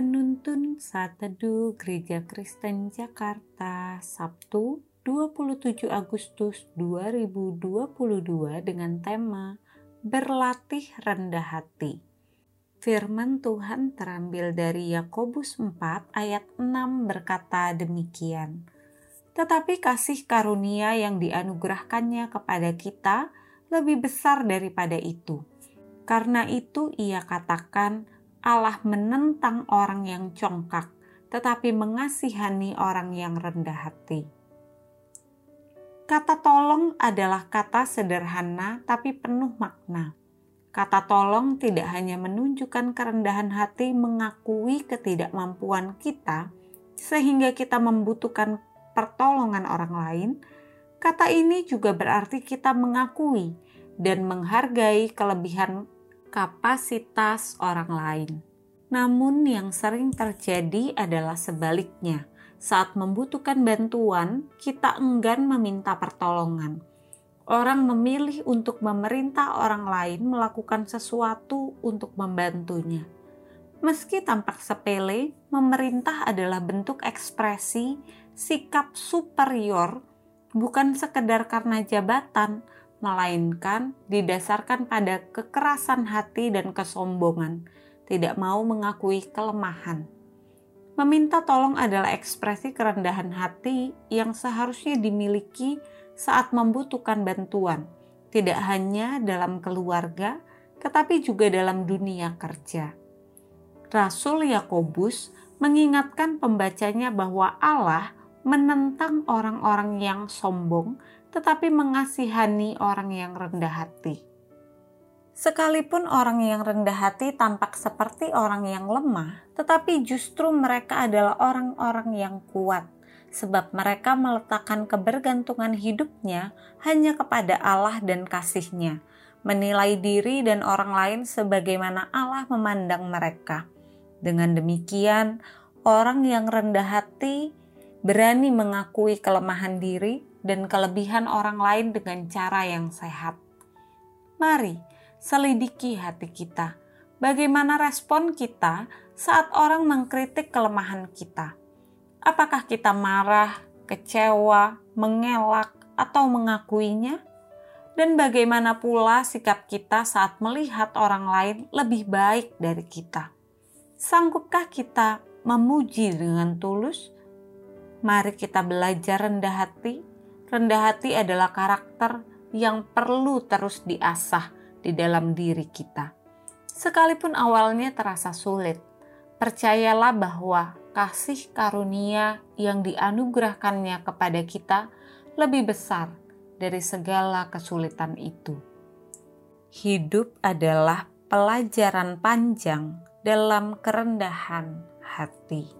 Penuntun Saat Teduh Gereja Kristen Jakarta Sabtu 27 Agustus 2022 dengan tema Berlatih Rendah Hati. Firman Tuhan terambil dari Yakobus 4 ayat 6 berkata demikian. Tetapi kasih karunia yang dianugerahkannya kepada kita lebih besar daripada itu. Karena itu ia katakan, Allah menentang orang yang congkak, tetapi mengasihani orang yang rendah hati. Kata tolong adalah kata sederhana tapi penuh makna. Kata tolong tidak hanya menunjukkan kerendahan hati mengakui ketidakmampuan kita, sehingga kita membutuhkan pertolongan orang lain. Kata ini juga berarti kita mengakui dan menghargai kelebihan kapasitas orang lain. Namun, yang sering terjadi adalah sebaliknya. Saat membutuhkan bantuan, kita enggan meminta pertolongan. Orang memilih untuk memerintah orang lain melakukan sesuatu untuk membantunya. Meski tampak sepele, memerintah adalah bentuk ekspresi sikap superior, bukan sekedar karena jabatan, melainkan didasarkan pada kekerasan hati dan kesombongan, tidak mau mengakui kelemahan. Meminta tolong adalah ekspresi kerendahan hati yang seharusnya dimiliki saat membutuhkan bantuan, tidak hanya dalam keluarga, tetapi juga dalam dunia kerja. Rasul Yakobus mengingatkan pembacanya bahwa Allah menentang orang-orang yang sombong tetapi mengasihani orang yang rendah hati. Sekalipun orang yang rendah hati tampak seperti orang yang lemah, tetapi justru mereka adalah orang-orang yang kuat, sebab mereka meletakkan kebergantungan hidupnya hanya kepada Allah dan kasihnya, menilai diri dan orang lain sebagaimana Allah memandang mereka. Dengan demikian, orang yang rendah hati berani mengakui kelemahan diri dan kelebihan orang lain dengan cara yang sehat. Mari selidiki hati kita. Bagaimana respon kita saat orang mengkritik kelemahan kita? Apakah kita marah, kecewa, mengelak, atau mengakuinya? Dan bagaimana pula sikap kita saat melihat orang lain lebih baik dari kita? Sanggupkah kita memuji dengan tulus? Mari kita belajar rendah hati rendah hati adalah karakter yang perlu terus diasah di dalam diri kita. Sekalipun awalnya terasa sulit, percayalah bahwa kasih karunia yang dianugerahkannya kepada kita lebih besar dari segala kesulitan itu. Hidup adalah pelajaran panjang dalam kerendahan hati.